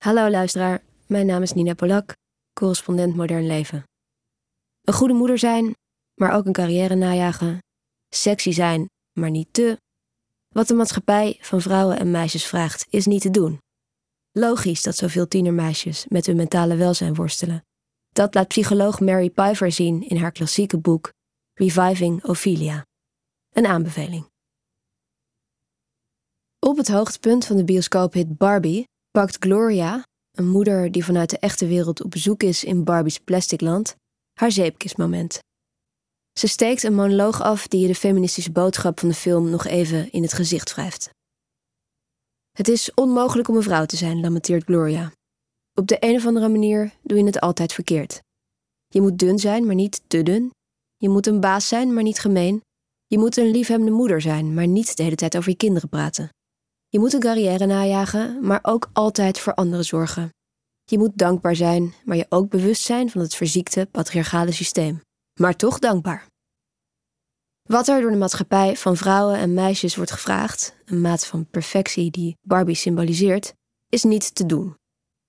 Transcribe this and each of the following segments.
Hallo luisteraar, mijn naam is Nina Polak, correspondent Modern Leven. Een goede moeder zijn, maar ook een carrière najagen. Sexy zijn, maar niet te. Wat de maatschappij van vrouwen en meisjes vraagt, is niet te doen. Logisch dat zoveel tienermeisjes met hun mentale welzijn worstelen. Dat laat psycholoog Mary Piver zien in haar klassieke boek Reviving Ophelia. Een aanbeveling. Op het hoogtepunt van de bioscoophit Barbie pakt Gloria, een moeder die vanuit de echte wereld op bezoek is in Barbie's plasticland, haar zeepkistmoment. Ze steekt een monoloog af die je de feministische boodschap van de film nog even in het gezicht wrijft. Het is onmogelijk om een vrouw te zijn, lamenteert Gloria. Op de een of andere manier doe je het altijd verkeerd. Je moet dun zijn, maar niet te dun. Je moet een baas zijn, maar niet gemeen. Je moet een liefhebbende moeder zijn, maar niet de hele tijd over je kinderen praten. Je moet een carrière najagen, maar ook altijd voor anderen zorgen. Je moet dankbaar zijn, maar je ook bewust zijn van het verziekte patriarchale systeem. Maar toch dankbaar. Wat er door de maatschappij van vrouwen en meisjes wordt gevraagd, een maat van perfectie die Barbie symboliseert, is niet te doen.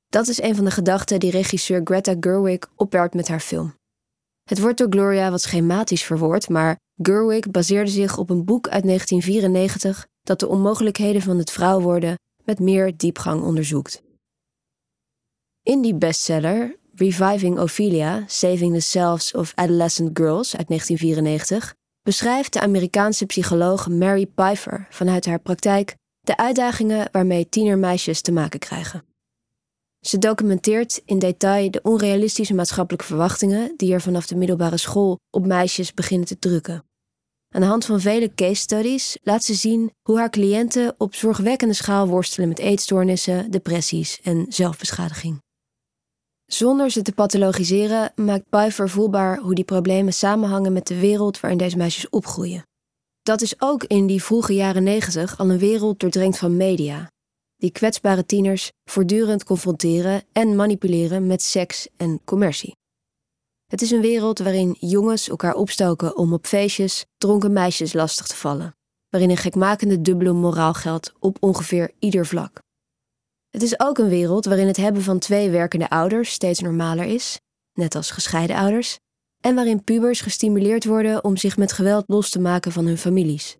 Dat is een van de gedachten die regisseur Greta Gerwig opwerpt met haar film. Het wordt door Gloria wat schematisch verwoord, maar Gerwig baseerde zich op een boek uit 1994 dat de onmogelijkheden van het vrouw worden met meer diepgang onderzoekt. In die bestseller, Reviving Ophelia, Saving the Selves of Adolescent Girls uit 1994, beschrijft de Amerikaanse psycholoog Mary Pfeiffer vanuit haar praktijk de uitdagingen waarmee tienermeisjes te maken krijgen. Ze documenteert in detail de onrealistische maatschappelijke verwachtingen die er vanaf de middelbare school op meisjes beginnen te drukken. Aan de hand van vele case studies laat ze zien hoe haar cliënten op zorgwekkende schaal worstelen met eetstoornissen, depressies en zelfbeschadiging. Zonder ze te pathologiseren maakt Pfeiffer voelbaar hoe die problemen samenhangen met de wereld waarin deze meisjes opgroeien. Dat is ook in die vroege jaren negentig al een wereld doordrenkt van media, die kwetsbare tieners voortdurend confronteren en manipuleren met seks en commercie. Het is een wereld waarin jongens elkaar opstoken om op feestjes dronken meisjes lastig te vallen, waarin een gekmakende dubbele moraal geldt op ongeveer ieder vlak. Het is ook een wereld waarin het hebben van twee werkende ouders steeds normaler is, net als gescheiden ouders, en waarin pubers gestimuleerd worden om zich met geweld los te maken van hun families.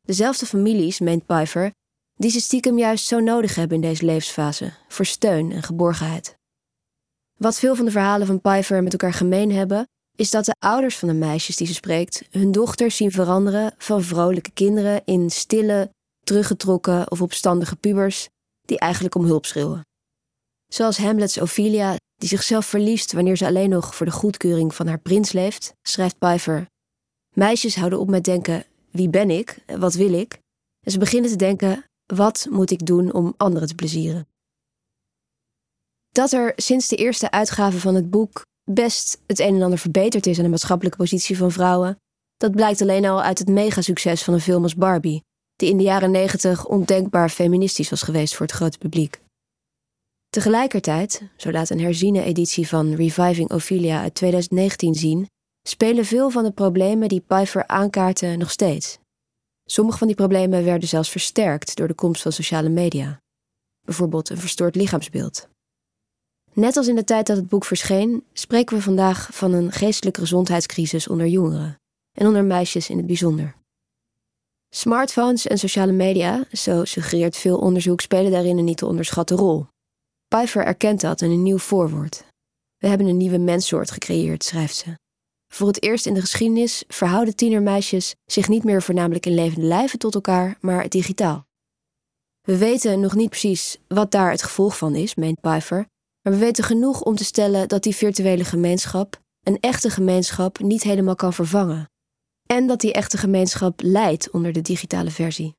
Dezelfde families, meent Pfeiffer, die ze stiekem juist zo nodig hebben in deze levensfase, voor steun en geborgenheid. Wat veel van de verhalen van Pfeiffer met elkaar gemeen hebben, is dat de ouders van de meisjes die ze spreekt hun dochters zien veranderen van vrolijke kinderen in stille, teruggetrokken of opstandige pubers die eigenlijk om hulp schreeuwen. Zoals Hamlet's Ophelia, die zichzelf verliest wanneer ze alleen nog voor de goedkeuring van haar prins leeft, schrijft Pfeiffer: Meisjes houden op met denken: wie ben ik? Wat wil ik? En ze beginnen te denken: wat moet ik doen om anderen te plezieren? Dat er sinds de eerste uitgave van het boek best het een en ander verbeterd is aan de maatschappelijke positie van vrouwen, dat blijkt alleen al uit het megasucces van een film als Barbie, die in de jaren negentig ondenkbaar feministisch was geweest voor het grote publiek. Tegelijkertijd, zo laat een herziene editie van Reviving Ophelia uit 2019 zien, spelen veel van de problemen die Pfeiffer aankaarten nog steeds. Sommige van die problemen werden zelfs versterkt door de komst van sociale media. Bijvoorbeeld een verstoord lichaamsbeeld. Net als in de tijd dat het boek verscheen, spreken we vandaag van een geestelijke gezondheidscrisis onder jongeren en onder meisjes in het bijzonder. Smartphones en sociale media, zo suggereert veel onderzoek, spelen daarin een niet te onderschatten rol. Pfeiffer erkent dat in een nieuw voorwoord. We hebben een nieuwe menssoort gecreëerd, schrijft ze. Voor het eerst in de geschiedenis verhouden tienermeisjes zich niet meer voornamelijk in levende lijven tot elkaar, maar digitaal. We weten nog niet precies wat daar het gevolg van is, meent Pfeiffer, maar we weten genoeg om te stellen dat die virtuele gemeenschap een echte gemeenschap niet helemaal kan vervangen. En dat die echte gemeenschap leidt onder de digitale versie.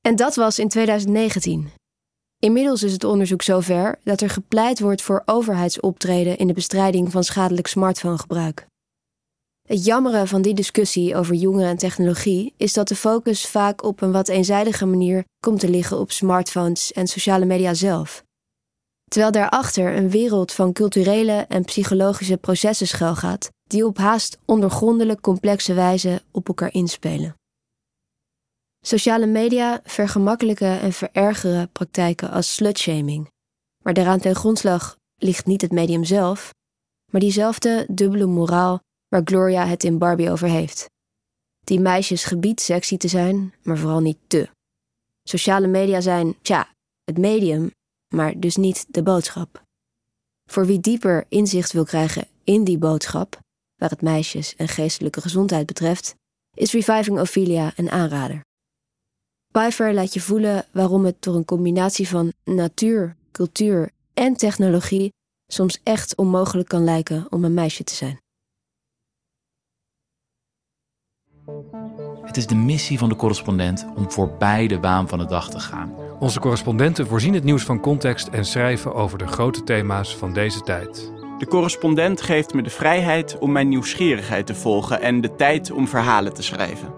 En dat was in 2019. Inmiddels is het onderzoek zover dat er gepleit wordt voor overheidsoptreden in de bestrijding van schadelijk smartphonegebruik. Het jammeren van die discussie over jongeren en technologie is dat de focus vaak op een wat eenzijdige manier komt te liggen op smartphones en sociale media zelf terwijl daarachter een wereld van culturele en psychologische processen schuilgaat, die op haast ondergrondelijk complexe wijze op elkaar inspelen. Sociale media vergemakkelijken en verergeren praktijken als slutshaming. Maar daaraan ten grondslag ligt niet het medium zelf, maar diezelfde dubbele moraal waar Gloria het in Barbie over heeft. Die meisjes gebiedt sexy te zijn, maar vooral niet te. Sociale media zijn, tja, het medium, maar dus niet de boodschap. Voor wie dieper inzicht wil krijgen in die boodschap, waar het meisjes en geestelijke gezondheid betreft, is Reviving Ophelia een aanrader. Pfeiffer laat je voelen waarom het door een combinatie van natuur, cultuur en technologie soms echt onmogelijk kan lijken om een meisje te zijn. Het is de missie van de correspondent om voorbij de waan van de dag te gaan. Onze correspondenten voorzien het nieuws van context en schrijven over de grote thema's van deze tijd. De correspondent geeft me de vrijheid om mijn nieuwsgierigheid te volgen en de tijd om verhalen te schrijven.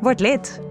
Word lid.